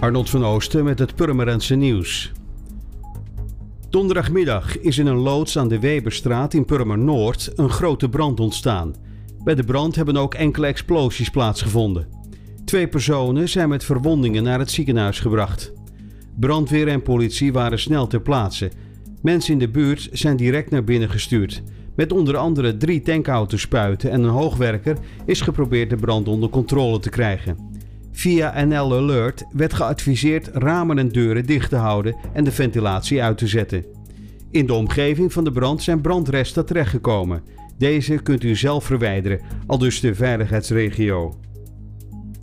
Arnold van Oosten met het Purmerendse nieuws. Donderdagmiddag is in een loods aan de Weberstraat in Purmer Noord een grote brand ontstaan. Bij de brand hebben ook enkele explosies plaatsgevonden. Twee personen zijn met verwondingen naar het ziekenhuis gebracht. Brandweer en politie waren snel ter plaatse. Mensen in de buurt zijn direct naar binnen gestuurd. Met onder andere drie tankauto's spuiten en een hoogwerker is geprobeerd de brand onder controle te krijgen. Via NL Alert werd geadviseerd ramen en deuren dicht te houden en de ventilatie uit te zetten. In de omgeving van de brand zijn brandresten terechtgekomen. Deze kunt u zelf verwijderen, al dus de veiligheidsregio.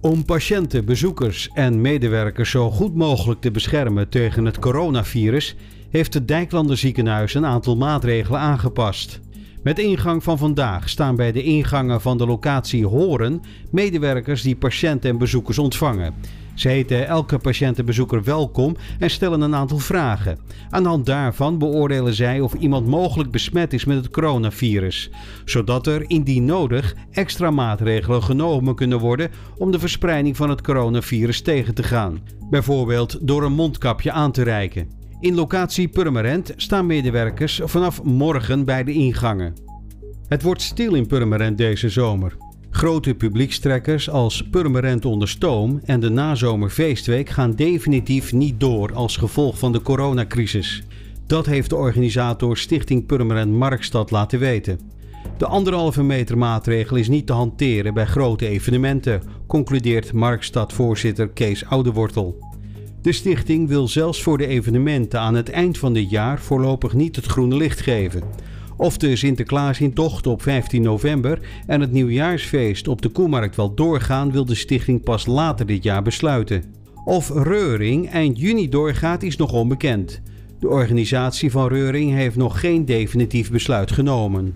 Om patiënten, bezoekers en medewerkers zo goed mogelijk te beschermen tegen het coronavirus, heeft het Dijklander ziekenhuis een aantal maatregelen aangepast. Met ingang van vandaag staan bij de ingangen van de locatie Horen medewerkers die patiënten en bezoekers ontvangen. Ze heten elke patiënt en bezoeker welkom en stellen een aantal vragen. Aan de hand daarvan beoordelen zij of iemand mogelijk besmet is met het coronavirus, zodat er indien nodig extra maatregelen genomen kunnen worden om de verspreiding van het coronavirus tegen te gaan. Bijvoorbeeld door een mondkapje aan te reiken. In locatie Purmerend staan medewerkers vanaf morgen bij de ingangen. Het wordt stil in Purmerend deze zomer. Grote publiekstrekkers als Purmerend onder stoom en de nazomerfeestweek gaan definitief niet door als gevolg van de coronacrisis. Dat heeft de organisator Stichting Purmerend Markstad laten weten. De anderhalve meter maatregel is niet te hanteren bij grote evenementen, concludeert Markstad-voorzitter Kees Oudewortel. De stichting wil zelfs voor de evenementen aan het eind van dit jaar voorlopig niet het groene licht geven. Of de Sinterklaasintocht op 15 november en het nieuwjaarsfeest op de Koemarkt wel doorgaan, wil de stichting pas later dit jaar besluiten. Of Reuring eind juni doorgaat, is nog onbekend. De organisatie van Reuring heeft nog geen definitief besluit genomen.